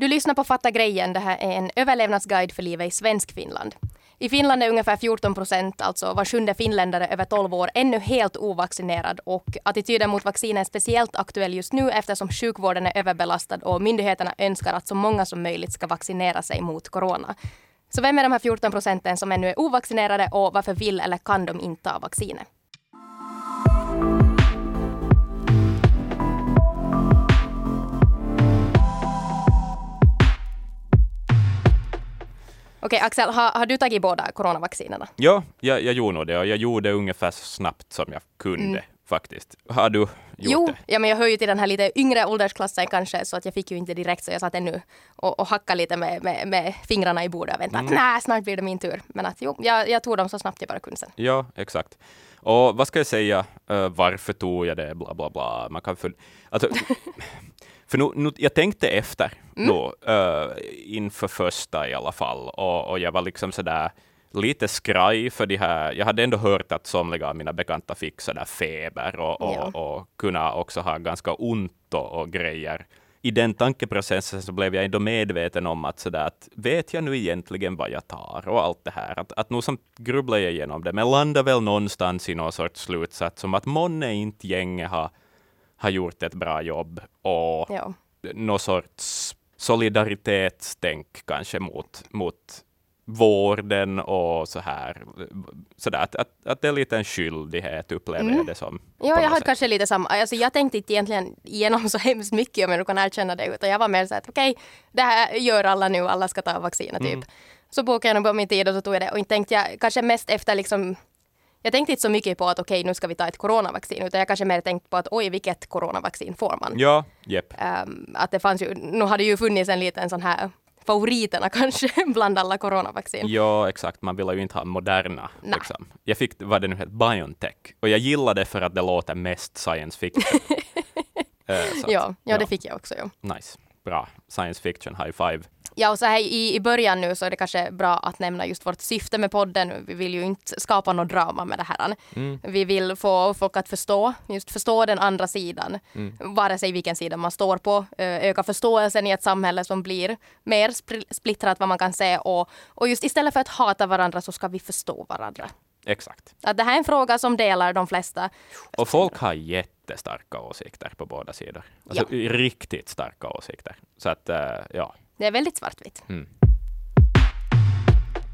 Du lyssnar på Fatta grejen. Det här är en överlevnadsguide för livet i svensk Finland. I Finland är ungefär 14 procent, alltså var sjunde finländare över 12 år, ännu helt ovaccinerad och attityden mot vaccin är speciellt aktuell just nu eftersom sjukvården är överbelastad och myndigheterna önskar att så många som möjligt ska vaccinera sig mot corona. Så vem är de här 14 procenten som ännu är ovaccinerade och varför vill eller kan de inte ha vaccinet? Okej, Axel, har, har, du tagit båda coronavaccinerna? Ja, jag, jag gjorde nog det och jag gjorde ungefär så snabbt som jag kunde mm. faktiskt. Har du gjort jo, det? Ja, men jag hör ju till den här lite yngre åldersklassen kanske, så att jag fick ju inte direkt, så jag satt ännu och, och hackade lite med, med, med fingrarna i bordet och väntade mm. att nej, snart blir det min tur. Men att jo, jag, jag tog dem så snabbt jag bara kunde sen. Ja, exakt. Och vad ska jag säga, uh, varför tog jag det, bla bla bla. Man kan för, alltså, För nu, nu, jag tänkte efter mm. nu, uh, inför första i alla fall, och, och jag var liksom sådär lite skraj för de här, jag hade ändå hört att somliga av mina bekanta fick sådär feber och, och, ja. och kunna också ha ganska ont och, och, grejer. I den tankeprocessen så blev jag ändå medveten om att sådär att vet jag nu egentligen vad jag tar och allt det här. Att, att nu som grubblar jag igenom det, men landar väl någonstans i någon sorts slutsats om att månne inte gänget har har gjort ett bra jobb och ja. någon sorts solidaritetstänk kanske mot, mot vården och så här. Så där, att, att, att det är lite en skyldighet upplever mm. jag det som. Ja, jag hade kanske lite samma. Alltså, jag tänkte inte egentligen igenom så hemskt mycket om jag kan erkänna det, utan jag var mer så att okej, okay, det här gör alla nu, alla ska ta vaccinet typ. Mm. Så bokade jag nog på min tid och så tog jag det och inte tänkte jag kanske mest efter liksom jag tänkte inte så mycket på att okej, okay, nu ska vi ta ett coronavaccin, utan jag kanske mer tänkt på att oj, vilket coronavaccin får man? Ja, yep. Um, att det fanns ju, nu hade ju funnits en liten sån här favoriterna kanske bland alla coronavaccin. Ja, exakt. Man vill ju inte ha Moderna. Liksom. Jag fick, vad det nu heter, Biontech. Och jag gillade det för att det låter mest science fiction. uh, ja, ja, ja, det fick jag också. Ja. Nice. Bra. Science fiction, high five. Ja, och så här i, i början nu så är det kanske bra att nämna just vårt syfte med podden. Vi vill ju inte skapa något drama med det här. Mm. Vi vill få folk att förstå, just förstå den andra sidan. Mm. Vare sig vilken sida man står på. Öka förståelsen i ett samhälle som blir mer splittrat vad man kan säga. Och, och just istället för att hata varandra så ska vi förstå varandra. Exakt. Att det här är en fråga som delar de flesta. Och folk har jättestarka åsikter på båda sidor. Alltså ja. riktigt starka åsikter. Så att, uh, ja. Det är väldigt svartvitt. Mm.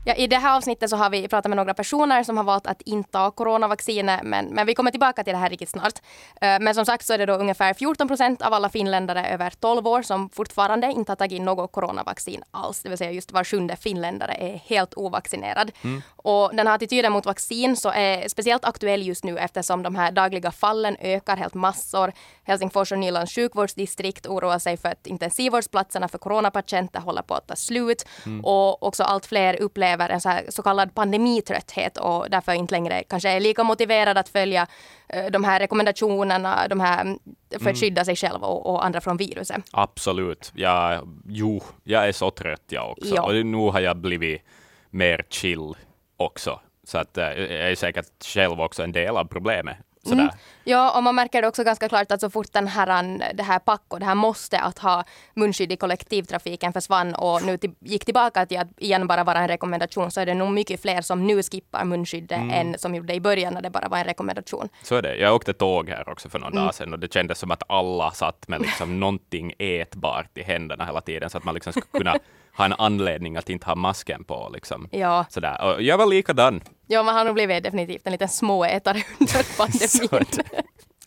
Ja, I det här avsnittet så har vi pratat med några personer som har valt att inte ta coronavaccinet, men, men vi kommer tillbaka till det här riktigt snart. Uh, men som sagt så är det då ungefär 14 procent av alla finländare över 12 år som fortfarande inte har tagit något coronavaccin alls. Det vill säga just var sjunde finländare är helt ovaccinerad. Mm. Och den här attityden mot vaccin så är speciellt aktuell just nu eftersom de här dagliga fallen ökar helt massor. Helsingfors och Nylands sjukvårdsdistrikt oroar sig för att intensivvårdsplatserna för coronapatienter håller på att ta slut. Mm. Och också allt fler upplever upplever en så, så kallad pandemitrötthet och därför inte längre kanske är lika motiverad att följa uh, de här rekommendationerna de här, mm, för att mm. skydda sig själv och, och, andra från viruset. Absolut. Ja, jo, jag är så trött jag också. Ja. Och nu har jag blivit mer chill också. Så att, uh, jag är säkert själv också en del av problemet. Mm. Ja, och man märker det också ganska klart att så fort den här, det här pack och det här måste att ha munskydd i kollektivtrafiken försvann och nu till, gick tillbaka till att igen bara vara en rekommendation så är det nog mycket fler som nu skippar munskyddet mm. än som gjorde i början när det bara var en rekommendation. Så är det. Jag åkte tåg här också för någon mm. dag sedan och det kändes som att alla satt med liksom någonting ätbart i händerna hela tiden så att man liksom skulle kunna ha en anledning att inte ha masken på. Liksom. Ja. Sådär. Och jag var likadan. Ja, man har nog blivit definitivt en liten småätare under pandemin.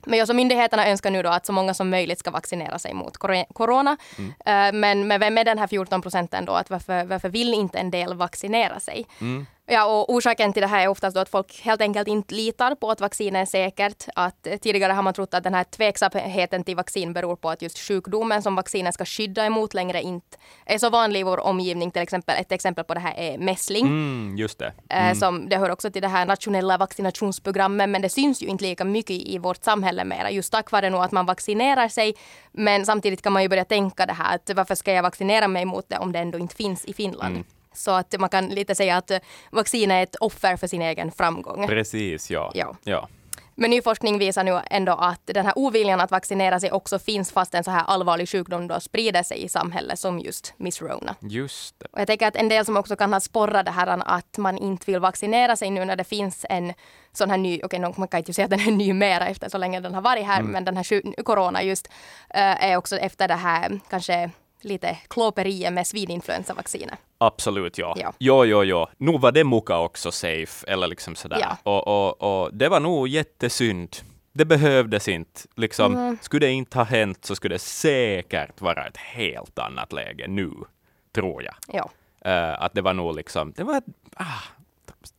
Men också myndigheterna önskar nu då att så många som möjligt ska vaccinera sig mot corona. Mm. Uh, men, men vem är den här 14 procenten då? Att varför, varför vill inte en del vaccinera sig? Mm. Ja, och orsaken till det här är oftast att folk helt enkelt inte litar på att vaccinet är säkert. Att tidigare har man trott att den här tveksamheten till vaccin beror på att just sjukdomen som vaccinet ska skydda emot längre inte är så vanlig i vår omgivning. Till exempel, ett exempel på det här är mässling. Mm, just det. Eh, mm. Som, det hör också till det här nationella vaccinationsprogrammet, men det syns ju inte lika mycket i vårt samhälle mera. Just tack vare nog att man vaccinerar sig. Men samtidigt kan man ju börja tänka det här att varför ska jag vaccinera mig mot det om det ändå inte finns i Finland? Mm. Så att man kan lite säga att vaccin är ett offer för sin egen framgång. Precis, ja. ja. ja. Men ny forskning visar nu ändå att den här oviljan att vaccinera sig också finns fast en så här allvarlig sjukdom då sprider sig i samhället som just Miss Rona. Just det. Och jag tänker att en del som också kan ha sporrat det här att man inte vill vaccinera sig nu när det finns en sån här ny, okej okay, man kan inte säga att den är ny mera efter så länge den har varit här, mm. men den här corona just äh, är också efter det här kanske lite klåperier med svininfluensavaccinet. Absolut, ja. ja. Jo, jo, jo. Nu var det muka också safe, eller liksom sådär. Ja. Och, och, och det var nog jättesynd. Det behövdes inte. Liksom, mm. Skulle det inte ha hänt så skulle det säkert vara ett helt annat läge nu, tror jag. Ja. Uh, att det var nog liksom, det var ah,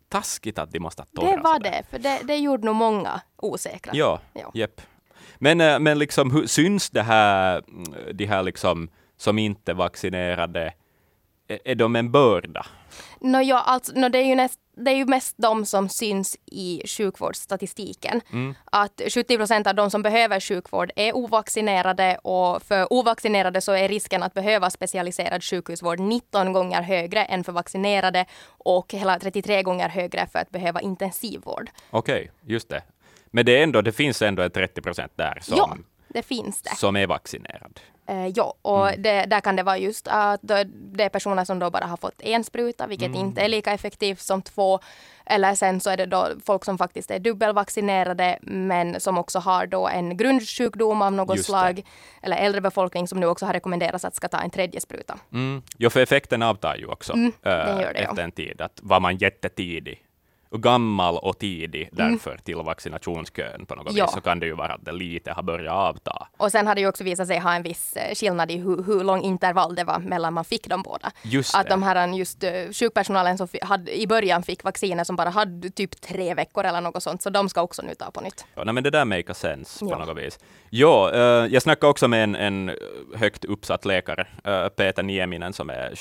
taskigt att de måste torra Det var sådär. det, för det, det gjorde nog många osäkra. Ja, ja. Jepp. Men, uh, men liksom, hur syns det här, de här liksom som inte är vaccinerade, är de en börda? No, ja, alltså, no, det, är ju näst, det är ju mest de som syns i sjukvårdsstatistiken. Mm. Att 70 procent av de som behöver sjukvård är ovaccinerade och för ovaccinerade så är risken att behöva specialiserad sjukhusvård 19 gånger högre än för vaccinerade och hela 33 gånger högre för att behöva intensivvård. Okej, okay, just det. Men det, är ändå, det finns ändå ett 30 procent där som, ja, det finns det. som är vaccinerad. Eh, ja, och mm. det, där kan det vara just att det är personer som då bara har fått en spruta, vilket mm. inte är lika effektivt som två. Eller sen så är det då folk som faktiskt är dubbelvaccinerade, men som också har då en grundsjukdom av något just slag. Det. Eller äldre befolkning som nu också har rekommenderats att ska ta en tredje spruta. Mm. Jo, för effekten avtar ju också mm, äh, det, efter en tid. Att var man jättetidig gammal och tidig mm. därför mm. till vaccinationskön på något ja. vis, så kan det ju vara att det lite har börjat avta. Och sen har det ju också visat sig ha en viss eh, skillnad i hur, hur lång intervall det var mellan man fick de båda. Just att det. de här just uh, sjukpersonalen som hade, i början fick vacciner som bara hade typ tre veckor eller något sånt, så de ska också nu ta på nytt. Ja, nej, men det där makes sense på något vis. Uh, jag snackade också med en, en högt uppsatt läkare, Peter Nieminen, som är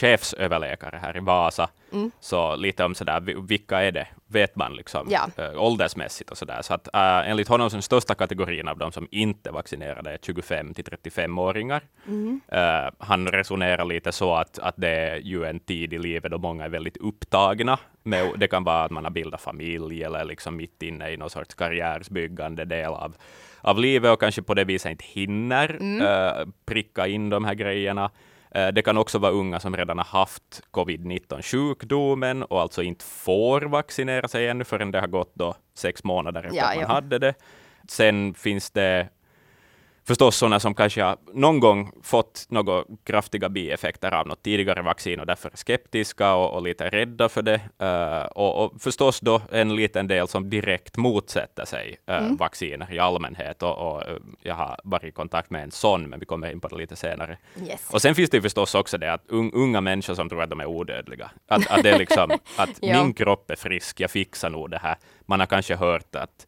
chefsöverläkare här i Vasa. Mm. Så lite om sådär, vilka är det? Vet man liksom ja. äh, åldersmässigt och sådär. Så att äh, enligt honom så den största kategorin av de som inte är vaccinerade är 25 till 35-åringar. Mm. Äh, han resonerar lite så att, att det är ju en tid i livet då många är väldigt upptagna. Med, det kan vara att man har bildat familj eller liksom mitt inne i någon sorts karriärsbyggande del av, av livet och kanske på det viset inte hinner mm. pricka in de här grejerna. Eh, det kan också vara unga som redan har haft covid-19-sjukdomen och alltså inte får vaccinera sig ännu förrän det har gått då sex månader efter ja, att man ja. hade det. Sen finns det förstås sådana som kanske har någon gång fått några kraftiga bieffekter av något tidigare vaccin och därför är skeptiska och, och lite rädda för det. Uh, och, och, förstås då en liten del som direkt motsätter sig uh, mm. vacciner i allmänhet. Och, och, uh, jag har varit i kontakt med en sån, men vi kommer in på det lite senare. Yes. Och sen finns det förstås också det att un, unga människor som tror att de är odödliga. Att, att det är liksom att min kropp är frisk, jag fixar nog det här. Man har kanske hört att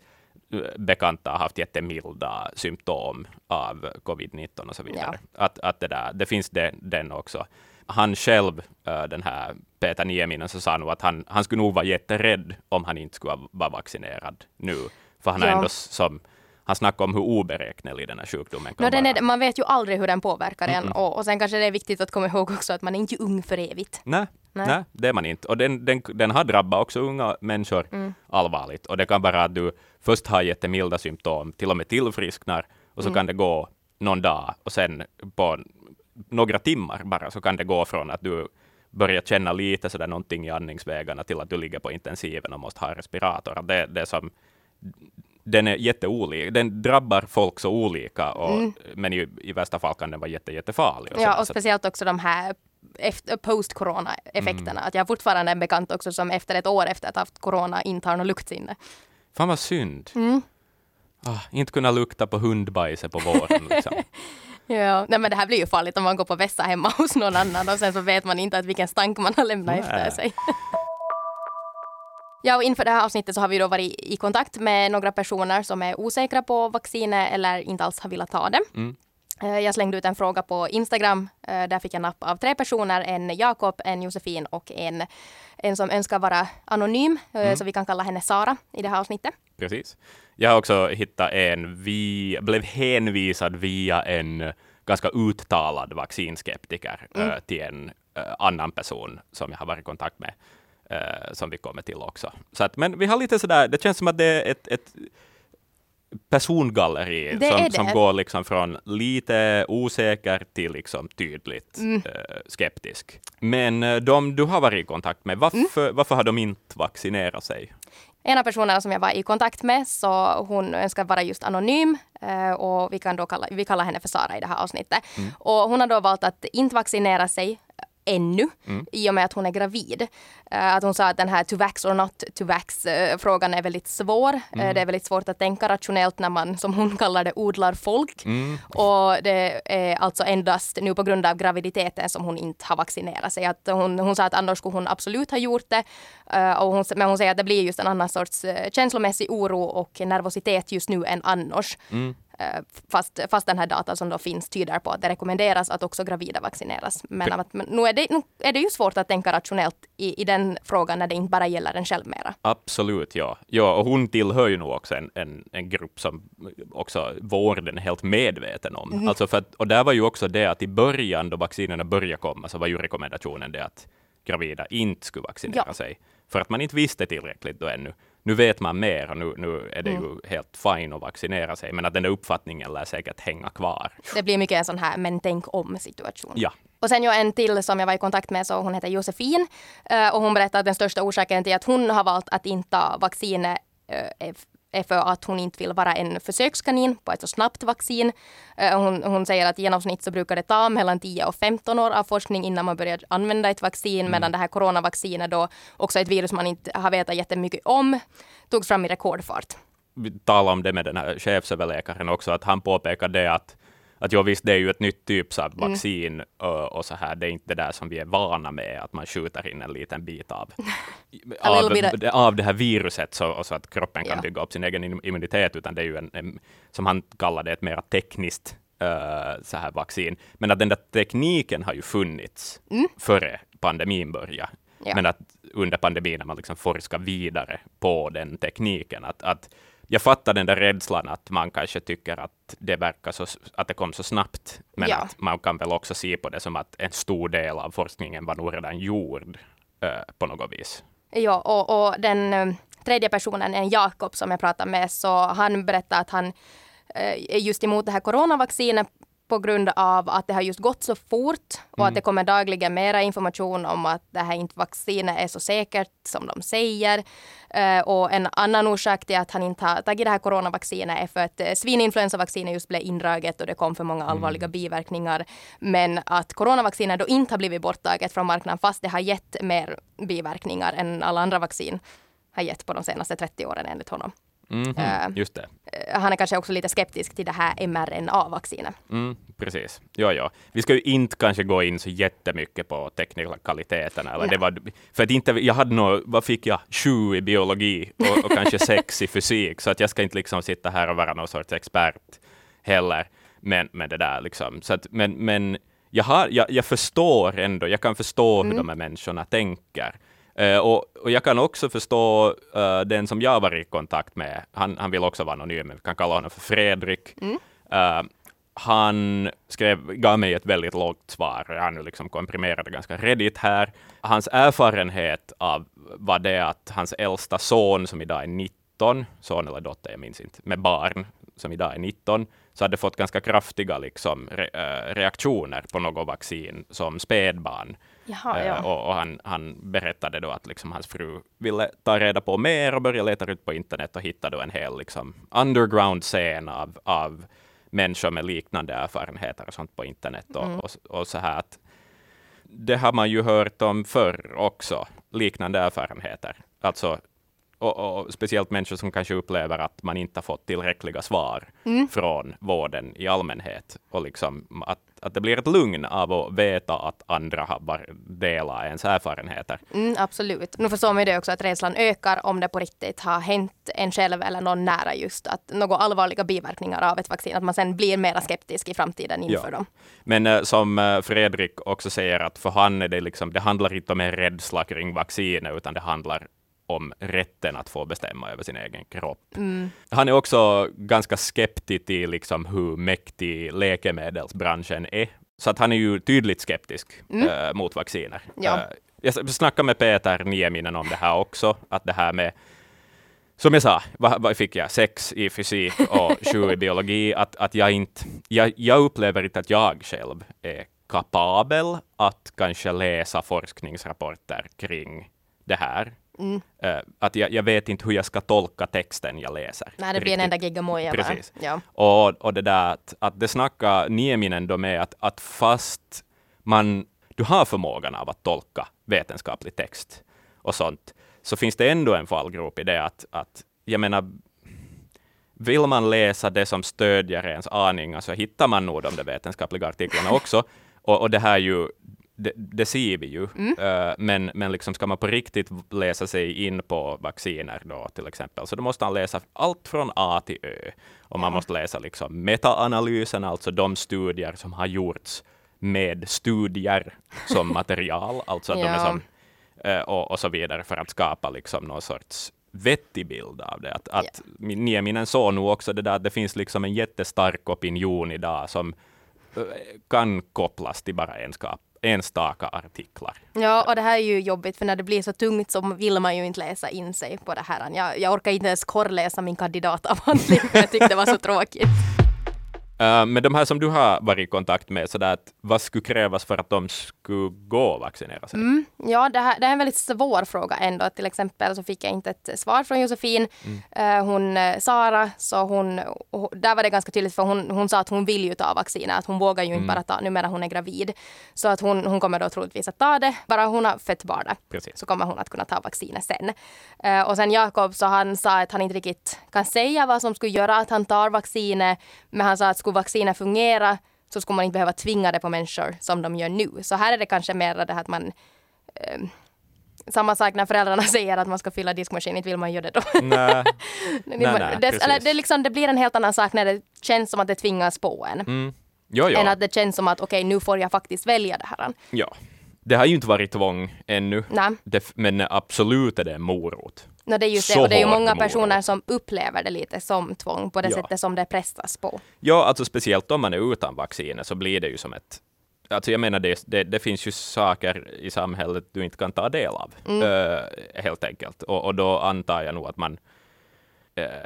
bekanta har haft jättemilda symptom av covid-19 och så vidare. Ja. Att, att det, där, det finns det, den också. Han själv, den här Peter Nieminen, så sa nog att han, han skulle nog vara jätterädd om han inte skulle vara vaccinerad nu. För han ja. är ändå som han snackar om hur oberäknelig den här sjukdomen kan no, vara. Är, man vet ju aldrig hur den påverkar mm -mm. en och, och sen kanske det är viktigt att komma ihåg också att man är inte ung för evigt. Nej, Nej. Nej, det är man inte. Och den, den, den har drabbat också unga människor mm. allvarligt. Och det kan vara att du först har jättemilda symptom, till och med tillfrisknar, och så mm. kan det gå någon dag och sen på några timmar bara så kan det gå från att du börjar känna lite sådär någonting i andningsvägarna till att du ligger på intensiven och måste ha respirator. Det, det som, den är jätteolika. Den drabbar folk så olika, och, mm. men i, i värsta fall kan den vara jätte, jättefarlig. Och ja, och speciellt också de här post-corona-effekterna. Mm. Att jag har fortfarande en bekant också som efter ett år efter att ha haft corona inte har något luktsinne. Fan vad synd. Mm. Ah, inte kunna lukta på hundbajset på våren. Liksom. ja, nej, men det här blir ju farligt om man går på vässa hemma hos någon annan och sen så vet man inte att vilken stank man har lämnat nej. efter sig. Ja, och inför det här avsnittet så har vi då varit i kontakt med några personer som är osäkra på vaccinet eller inte alls har velat ta det. Mm. Eh, jag slängde ut en fråga på Instagram. Eh, där fick jag napp av tre personer. En Jakob, en Josefin och en, en som önskar vara anonym. Eh, mm. Så vi kan kalla henne Sara i det här avsnittet. Precis. Jag har också hittat en, vi blev hänvisad via en ganska uttalad vaccinskeptiker mm. till en annan person som jag har varit i kontakt med. Som vi kommer till också. Så att, men vi har lite sådär, det känns som att det är ett, ett persongalleri Det som, som går liksom från lite osäker till liksom tydligt Mm. eh, skeptisk. Men eh, de du har varit i kontakt med, varför, Mm. varför har de inte vaccinerat sig? En av personerna som jag var i kontakt med, så hon önskar vara just anonym eh, och vi kan då kalla, vi kallar henne för Sara i det här avsnittet. Och hon har då valt att inte vaccinera sig ännu i och med att hon är gravid. Eh, att hon sa att den här to vax or not to vax eh, frågan är väldigt svår. Eh, det är väldigt svårt att tänka rationellt när man, som hon kallar det, odlar folk. Och det är alltså endast nu på grund av graviditeten som hon inte har vaccinerat sig. Att hon, hon sa att annars skulle hon absolut ha gjort det. Och hon, men hon säger att det blir just en annan sorts känslomässig oro och nervositet just nu än annars. Eh, Fast, fast den här datan som då finns tyder på att det rekommenderas att också gravida vaccineras. Men, att, men nu, är det, nu är det ju svårt att tänka rationellt i, i den frågan när det inte bara gäller en själv mera. Absolut, ja. ja. Och hon tillhör ju nog också en, en, en grupp som också vården är helt medveten om. Mhm. Alltså för att, och där var ju också det att i början, då vaccinerna började komma, så var ju rekommendationen det att gravida inte skulle vaccinera Ja. sig. För att man inte visste tillräckligt då ännu. Nu vet man mer och nu, nu är det Mm. ju helt fine att vaccinera sig, men att den där uppfattningen lär säkert hänga kvar. Det blir mycket en sån här men tänk om situation. Ja. Och sen jag en till som jag var i kontakt med, så hon heter Josefin. Eh, Och hon berättade att den största orsaken till att hon har valt att inte ta vaccinet eh, är för att hon inte vill vara en försökskanin på ett så snabbt vaccin. Eh, Hon, hon säger att i genomsnitt så brukar det ta mellan 10 och 15 år av forskning innan man börjar använda ett vaccin, medan det här coronavaccinet då också ett virus man inte har vetat jättemycket om, togs fram i rekordfart. vi talade om det med den här chefsöverläkaren också, att han påpekade det att att jo, visst, det är ju ett nytt typ av Mm. vaccin och, och så här. Det är inte det där som vi är vana med, att man skjuter in en liten bit av, av, av det här viruset så, och så att kroppen kan Ja. bygga upp sin egen im- immunitet, utan det är ju en, en som han kallar det, ett mer tekniskt eh, så här vaccin. Men att den där tekniken har ju funnits före pandemin började. Mm. Ja. Men att under pandemin när man liksom forskar vidare på den tekniken, att, att jag fattar den där rädslan att man kanske tycker att det verkar så, att det kom så snabbt, men Ja. att man kan väl också se på det som att en stor del av forskningen var nog redan gjord eh, på något vis. Ja, och, och den eh, tredje personen, en Jakob som jag pratade med, så han berättade att han eh, är just emot det här coronavaccinet på grund av att det har just gått så fort och att det kommer dagligen mera information om att det här inte vaccinet är så säkert som de säger. Eh, och en annan orsak till att han inte har tagit det här coronavaccinet är för att eh, svininfluensavaccinet just blev indraget och det kom för många allvarliga biverkningar. Men att coronavaccinet då inte har blivit borttaget från marknaden fast det har gett mer biverkningar än alla andra vaccin har gett på de senaste 30 åren enligt honom. Mhm, Eh. Just det. Han är kanske också lite skeptisk till det här mRNA-vaccinet. Mm, precis. Ja, ja. Vi ska ju inte kanske gå in så jättemycket på teknikaliteterna. Eller det var, för att inte, jag hade nog, vad fick jag, sju i biologi och, och kanske sex i fysik, så att jag ska inte liksom sitta här och vara någon sorts expert heller. Men, men det där liksom, så att, men, men jag, har, jag, jag förstår ändå, jag kan förstå hur de här människorna tänker. Eh, och, och jag kan också förstå eh, den som jag var i kontakt med, han, han vill också vara anonym, men vi kan kalla honom för Fredrik. Eh, han skrev, gav mig ett väldigt långt svar. Jag har nu liksom komprimerat det ganska redigt här. Hans erfarenhet av var det att hans äldsta son, som idag är 19, son eller dotter, jag minns inte, med barn, som idag är 19, så hade fått ganska kraftiga liksom, re, reaktioner på något vaccin som spädbarn. Jaha, Eh, ja. och, och han, han berättade då att liksom hans fru ville ta reda på mer och börja leta ut på internet och hitta då en hel liksom, underground-scen av, av människor med liknande erfarenheter och sånt på internet. Och, Mm. och, och så här att det har man ju hört om förr också, liknande erfarenheter. Alltså, och, och speciellt människor som kanske upplever att man inte har fått tillräckliga svar Mm. från vården i allmänhet. Och liksom att, att det blir ett lugn av att veta att andra har delat ens erfarenheter. Mm, absolut. Nu förstår man ju det också att rädslan ökar om det på riktigt har hänt en själv eller någon nära just att några allvarliga biverkningar av ett vaccin, att man sen blir mera skeptisk i framtiden inför Ja. dem. Men eh, som eh, Fredrik också säger, att för han är det liksom, det handlar inte om en rädsla kring vaccinet, utan det handlar om rätten att få bestämma över sin egen kropp. Mm. Han är också ganska skeptisk till liksom hur mäktig läkemedelsbranschen är. Så att han är ju tydligt skeptisk eh, mot vacciner. Ja. Eh, jag snackade med Peter Nieminen om det här också, att det här med som jag sa, vad, vad fick jag? Sex i fysik och sju i biologi. Att, att jag, inte, jag, jag upplever inte att jag själv är kapabel att kanske läsa forskningsrapporter kring det här. Mm. Uh, att jag, jag, vet inte hur jag ska tolka texten jag läser. Nej, det blir en enda gigamoja Precis. Ja. Och, och det där att, att det snackar Nieminen då med att, att fast man, du har förmågan av att tolka vetenskaplig text och sånt, så finns det ändå en fallgrop i det att, att jag menar, vill man läsa det som stödjer ens aningar så hittar man nog de där vetenskapliga artiklarna också. Och, och det här ju, det, det ser vi ju. Mm. Uh, men, men liksom ska man på riktigt läsa sig in på vacciner då till exempel, så då måste man läsa allt från A till Ö. Och man måste läsa liksom metaanalysen, alltså de studier som har gjorts med studier som material, alltså ja. de är som, uh, och, och så vidare för att skapa liksom någon sorts vettig bild av det. Att, att yeah. Nieminen sa nog också det där att det finns liksom en jättestark opinion idag som kan kopplas till bara enskap, enstaka artiklar. Ja, och det här är ju jobbigt för när det blir så tungt så vill man ju inte läsa in sig på det här. Jag, jag orkar inte ens korrläsa min kandidatavhandling för jag tyckte det var så tråkigt. Uh, men de här som du har varit i kontakt med, så att, vad skulle krävas för att de skulle gå och vaccinera sig? Mm, ja, det här, det här är en väldigt svår fråga ändå. Till exempel så fick jag inte ett svar från Josefin. Mm. Uh, hon, eh, Sara, så hon, där var det ganska tydligt för hon, hon sa att hon vill ju ta vaccinet, att hon vågar ju mm. inte bara ta, numera hon är gravid. Så att hon, hon kommer då troligtvis att ta det, bara hon har fött barnet. Precis. Så kommer hon att kunna ta vaccinet sen. Uh, och sen Jakob, så han sa att han inte riktigt kan säga vad som skulle göra att han tar vaccinet, men han sa att skulle vaccinet fungera så skulle man inte behöva tvinga det på människor som de gör nu. Så här är det kanske mer det här att man eh, samma sak när föräldrarna säger att man ska fylla diskmaskinen, inte vill man göra det då. Nej, nej, nej, det, eller, det, liksom, det blir en helt annan sak när det känns som att det tvingas på en. Mm. Jo, jo. Än att det känns som att okej, okay, nu får jag faktiskt välja det här. Ja. Det har ju inte varit tvång ännu, det, men absolut är det en morot. No, det är just det. Och det är ju många personer som upplever det lite som tvång på det ja. sättet som det pressas på. Ja, alltså speciellt om man är utan vacciner så blir det ju som ett Alltså jag menar, det, det, det, finns ju saker i samhället du inte kan ta del av, mm. uh, helt enkelt. Och, och, då antar jag nog att man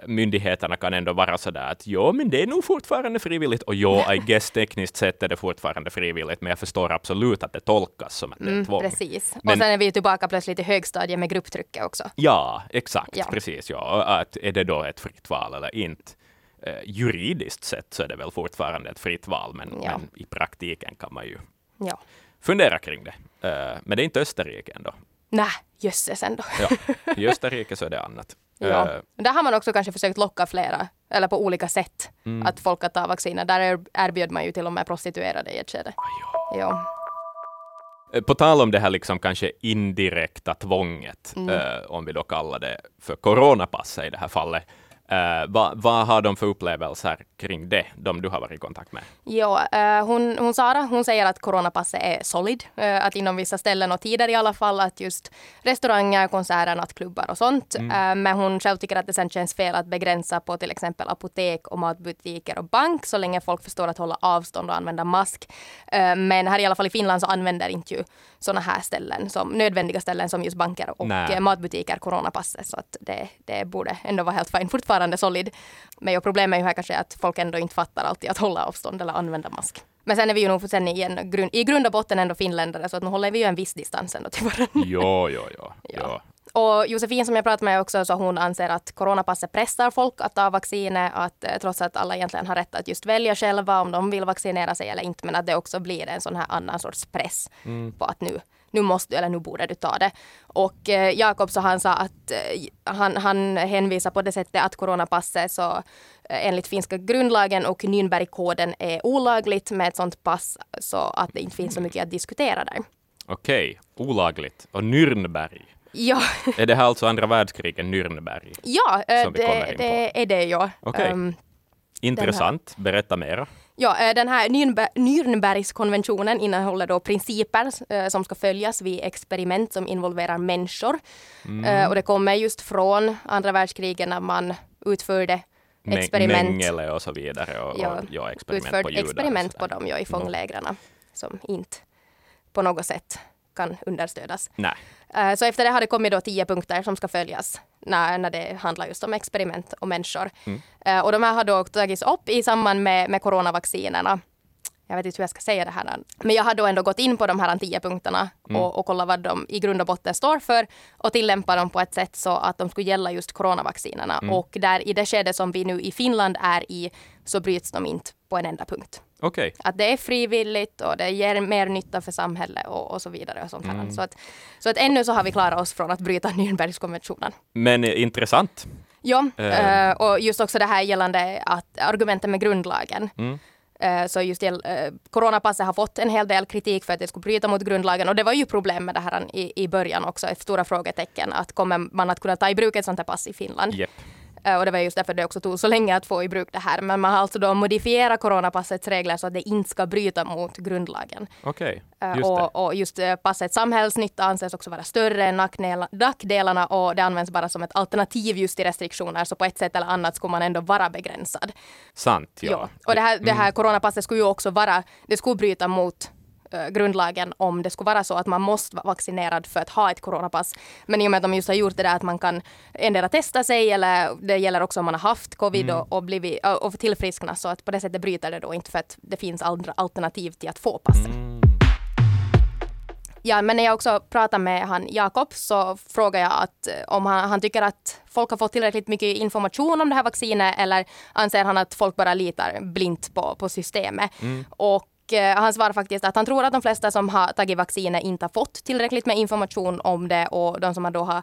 myndigheterna kan ändå vara sådär att jo, men det är nog fortfarande frivilligt. Och jo, I guess tekniskt sett är det fortfarande frivilligt, men jag förstår absolut att det tolkas som att det är mm, tvång. Precis. Men, och sen är vi ju tillbaka plötsligt i högstadiet med grupptrycket också. Ja, exakt. Ja. Precis. Ja. Att är det då ett fritt val eller inte? Eh, juridiskt sett så är det väl fortfarande ett fritt val, men, ja. men i praktiken kan man ju ja. fundera kring det. Eh, men det är inte Österrike ändå. Nej, jösses ändå. ja, i Österrike så är det annat. Ja. Uh, där har man också kanske försökt locka flera, eller på olika sätt, mm. att folk att ta vacciner. Där erbjöd man ju till och med prostituerade i ett skede. Ja. Eh, på tal om det här liksom kanske indirekta tvånget, mm. uh, om vi då kallar det för coronapasset i det här fallet, Uh, vad, vad har de för upplevelser kring det, de du har varit i kontakt med? Ja, uh, hon, hon Sara, hon säger att coronapasset är solid. Uh, att inom vissa ställen och tider i alla fall, att just restauranger, konserter, nattklubbar och sånt. Mm. men hon själv tycker att det sen känns fel att begränsa på till exempel apotek och matbutiker och bank så länge folk förstår att hålla avstånd och använda mask. men här i alla fall i Finland så använder inte ju sådana här ställen, som nödvändiga ställen som just banker och Nej. matbutiker coronapasset. Så att det, det borde ändå vara helt fint fortfarande fortfarande solid. Men jo, problemet är ju här kanske att folk ändå inte fattar alltid att hålla avstånd eller använda mask. Men sen är vi ju nog sen igen, grund, i grund och botten ändå finländare så att nu håller vi ju en viss distans ändå till varandra. Jo, jo, jo. ja. Och Josefin som jag pratade med också, så hon anser att coronapasset pressar folk att ta vaccinet, att eh, trots att alla egentligen har rätt att just välja själva om de vill vaccinera sig eller inte, men att det också blir en sån här annan sorts press mm. på att nu nu måste eller nu borde du ta det. Och eh, Jakob så han sa att eh, han, han hänvisar på det sättet att coronapasset så eh, enligt finska grundlagen och Nürnbergkoden är olagligt med ett sånt pass så att det inte finns så mycket att diskutera där. Okej, olagligt. Och Nürnberg? Ja. är det här alltså andra världskriget, Nürnberg? Ja, eh, det, det är det ja. Okej. Um, Intressant. Berätta mera. Ja, eh, den här Nürnbergskonventionen innehåller då principer eh, som ska följas vid experiment som involverar människor. Mm. Eh, och det kommer just från andra världskriget när man utförde experiment. Mengele och så vidare. Och, ja, och, ja, experiment på judar. experiment på dem ja, i fånglägren som inte på något sätt kan understödas. Nej. Så efter det har det kommit då tio punkter som ska följas när, när det handlar just om experiment och människor. Mm. Uh, och de här har då tagits upp i samband med, med coronavaccinerna jag vet inte hur jag ska säga det här. Men jag har då ändå gått in på de här tio punkterna mm. och, och kollat vad de i grund och botten står för och tillämpa dem på ett sätt så att de skulle gälla just coronavaccinerna. Mm. Och där i det skede som vi nu i Finland är i så bryts de inte på en enda punkt. Okay. Att det är frivilligt och det ger mer nytta för samhället och, och så vidare. Och sånt här. Mm. Så, att, så att ännu så har vi klarat oss från att bryta Nürnbergskonventionen. Men intressant. Ja, uh. och just också det här gällande att argumenten med grundlagen. Mm. Eh, så just uh, coronapasset har fått en hel del kritik för att det skulle bryta mot grundlagen och det var ju problem med det här i, i början också, ett stora frågetecken att kommer man att kunna ta i bruk ett sånt här pass i Finland? Yep. Eh, och det var just därför det också tog så länge att få i bruk det här. Men man har alltså då modifierat coronapassets regler så att det inte ska bryta mot grundlagen. Okej, okay, just och, och, just passets samhällsnytta anses också vara större än nackdelarna och det används bara som ett alternativ just till restriktioner. Så på ett sätt eller annat skulle man ändå vara begränsad. Sant, ja. ja. Och det här, det här mm. coronapasset skulle ju också vara, det skulle bryta mot Eh, grundlagen om det skulle vara så att man måste vara vaccinerad för att ha ett coronapass. Men i och med att de just har gjort det där att man kan endera testa sig eller det gäller också om man har haft covid mm. och, och, blivit, och tillfriskna så att på det sättet bryter det då inte för att det finns andra alternativ till att få passen. Mm. Ja, men när jag också pratar med han Jakob så frågar jag att eh, om han, han, tycker att folk har fått tillräckligt mycket information om det här vaccinet eller anser han att folk bara litar blint på, på systemet. Mm. Och Eh, han svarar faktiskt att han tror att de flesta som har tagit vaccinet inte har fått tillräckligt med information om det och de som då har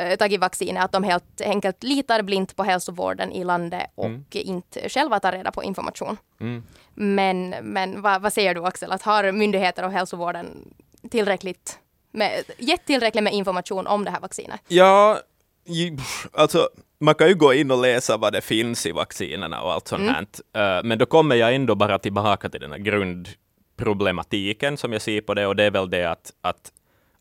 uh, tagit vaccinet att de helt enkelt litar blint på hälsovården i landet och mm. inte själva tar reda på information. Mm. Men, men vad, vad säger du Axel, att har myndigheter och hälsovården tillräckligt med, gett tillräckligt med information om det här vaccinet? Ja, alltså man kan ju gå in och läsa vad det finns i vaccinerna och allt sånt mm. här. Uh, men då kommer jag ändå bara tillbaka till den här grundproblematiken som jag ser på det och det är väl det att, att,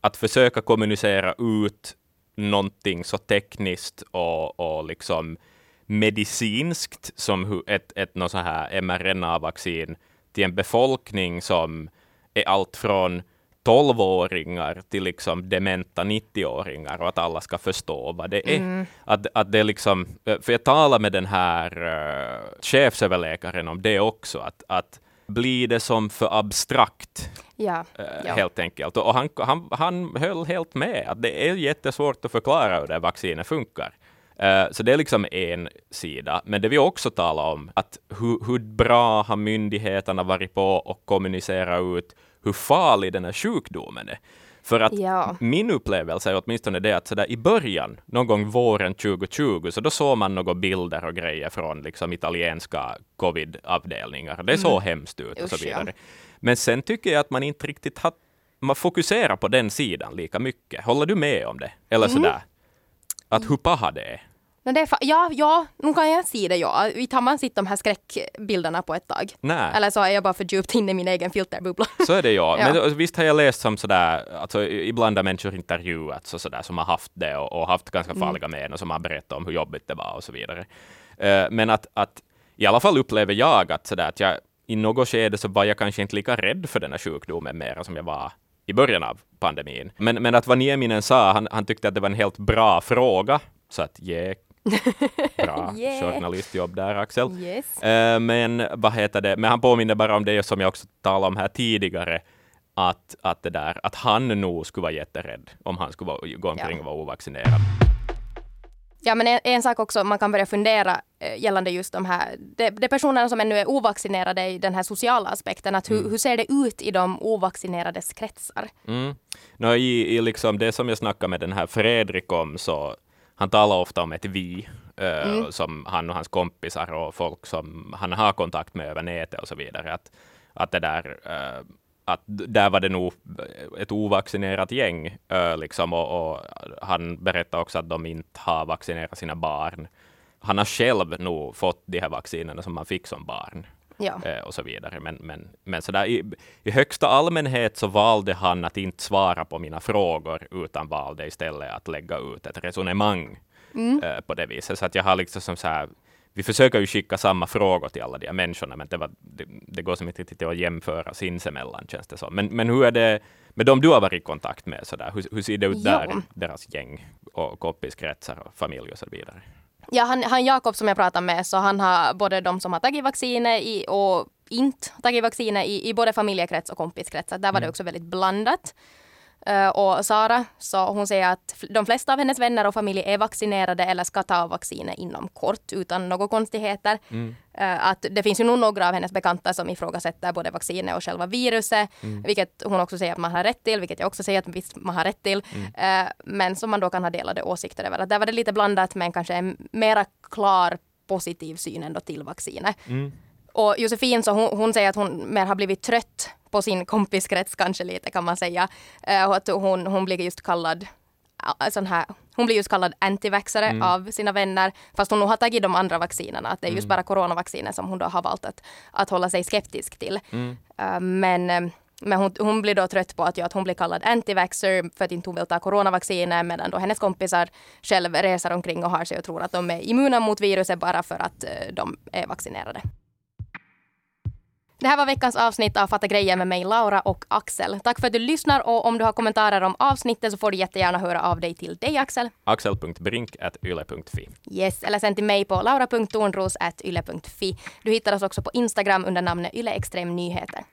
att försöka kommunicera ut någonting så tekniskt och, och liksom medicinskt som ett, ett något så här mRNA-vaccin till en befolkning som är allt från 12-åringar till liksom dementa 90-åringar och att alla ska förstå vad det är. Mm. Att, att det liksom, för jag talade med den här uh, chefsöverläkaren om det också, att, att blir det som för abstrakt. Ja, uh, ja. Helt enkelt. Och han, han, han höll helt med att det är jättesvårt att förklara hur det vaccinet funkar. Uh, så det är liksom en sida. Men det vi också talar om, att hur, hur bra har myndigheterna varit på att kommunicera ut hur farlig den här sjukdomen är. För att ja. min upplevelse är åtminstone det att så där i början, någon gång våren 2020, så då såg man några bilder och grejer från liksom italienska covid-avdelningar. Det såg mm. hemskt ut och så vidare. ja. Men sen tycker jag att man inte riktigt har man fokuserar på den sidan lika mycket. Håller du med om det? Eller mm. sådär? Att hur paha det är? No det är ja, ja, nu kan jag se det ja. Vi tar man sitt de här skräckbilderna på ett tag. Nej. Eller så är jag bara för djupt inne i min egen filterbubbla. Så är det ja. ja. Men visst har jag läst som sådär, alltså ibland har människor intervjuats och sådär som har haft det och, och haft ganska mm. farliga mm. men och som har berättat om hur jobbigt det var och så vidare. Uh, men att, att i alla fall upplever jag att sådär att jag i något skede så var jag kanske inte lika rädd för den här sjukdomen mer som jag var i början av pandemin. Men, men att vad Nieminen sa, han, han tyckte att det var en helt bra fråga, så att ge Bra yeah. journalistjobb där, Axel. Yes. Uh, men vad heter det, men han påminner bara om det som jag också talade om här tidigare, att, att, det där, att han nog skulle vara jätterädd om han skulle vara, gå omkring ja. och vara ovaccinerad. Ja, men en, en, sak också man kan börja fundera eh, gällande just de här, de, de personerna som ännu är ovaccinerade i den här sociala aspekten, att hur, mm. hur ser det ut i de ovaccinerades kretsar? Mm. No, i, i liksom det som jag snackade med den här Fredrik om, så han talar ofta om ett vi, uh, mm. som han och hans kompisar och folk som han har kontakt med över nätet och så vidare. Att, att det där, uh, att där var det nog ett ovaccinerat gäng, uh, liksom, och, och, han berättar också att de inte har vaccinerat sina barn. Han har själv nog fått de här vaccinerna som man fick som barn. Ja. och så vidare. Men, men, men så där, i, i högsta allmänhet så valde han att inte svara på mina frågor, utan valde istället att lägga ut ett resonemang mm. på det viset. Så att jag har liksom som så här, vi försöker ju skicka samma frågor till alla de här människorna, men det, var, det, det går som inte riktigt att jämföra sinsemellan, känns det som. Men, men hur är det med de du har varit i kontakt med? Så där? Hur, hur ser det ut där, Jo. deras gäng och kompiskretsar och familj och så vidare? Ja, han, han Jakob som jag pratar med, så han har både de som har tagit vaccinet i, och inte tagit vaccinet i, i både familjekrets och kompiskrets. Där var det också väldigt blandat. Eh, och Sara, så hon säger att de flesta av hennes vänner och familj är vaccinerade eller ska ta vaccinet inom kort utan några konstigheter. Eh, att det finns ju nog några av hennes bekanta som ifrågasätter både vaccinet och själva viruset, vilket hon också säger att man har rätt till, vilket jag också säger att visst man har rätt till. Eh, men som man då kan ha delade åsikter över. Att där var det lite blandat men kanske en mera klar positiv syn ändå till vaccinet. Och Josefin så hon, hon säger att hon mer har blivit trött på sin kompiskrets kanske lite kan man säga. Eh, och att hon, hon blir just kallad ja, sån här, hon blir just kallad antivaxare av sina vänner fast hon nog har tagit de andra vaccinerna. Att det är just bara coronavaccinet som hon då har valt att, att hålla sig skeptisk till. Eh, men eh, men hon, hon blir då trött på att, ja, att hon blir kallad antivaxer för att inte hon vill ta coronavaccinet medan då hennes kompisar själv reser omkring och har sig och tror att de är immuna mot viruset bara för att eh, de är vaccinerade. Det här var veckans avsnitt av Fatta grejer med mig Laura och Axel. Tack för att du lyssnar och om du har kommentarer om avsnittet så får du jättegärna höra av dig till dig Axel. axel.brink.yle.fi. Yes, eller sen till mig på laura.tornros.yle.fi. Du hittar oss också på Instagram under namnet Yle Extrem Nyheter.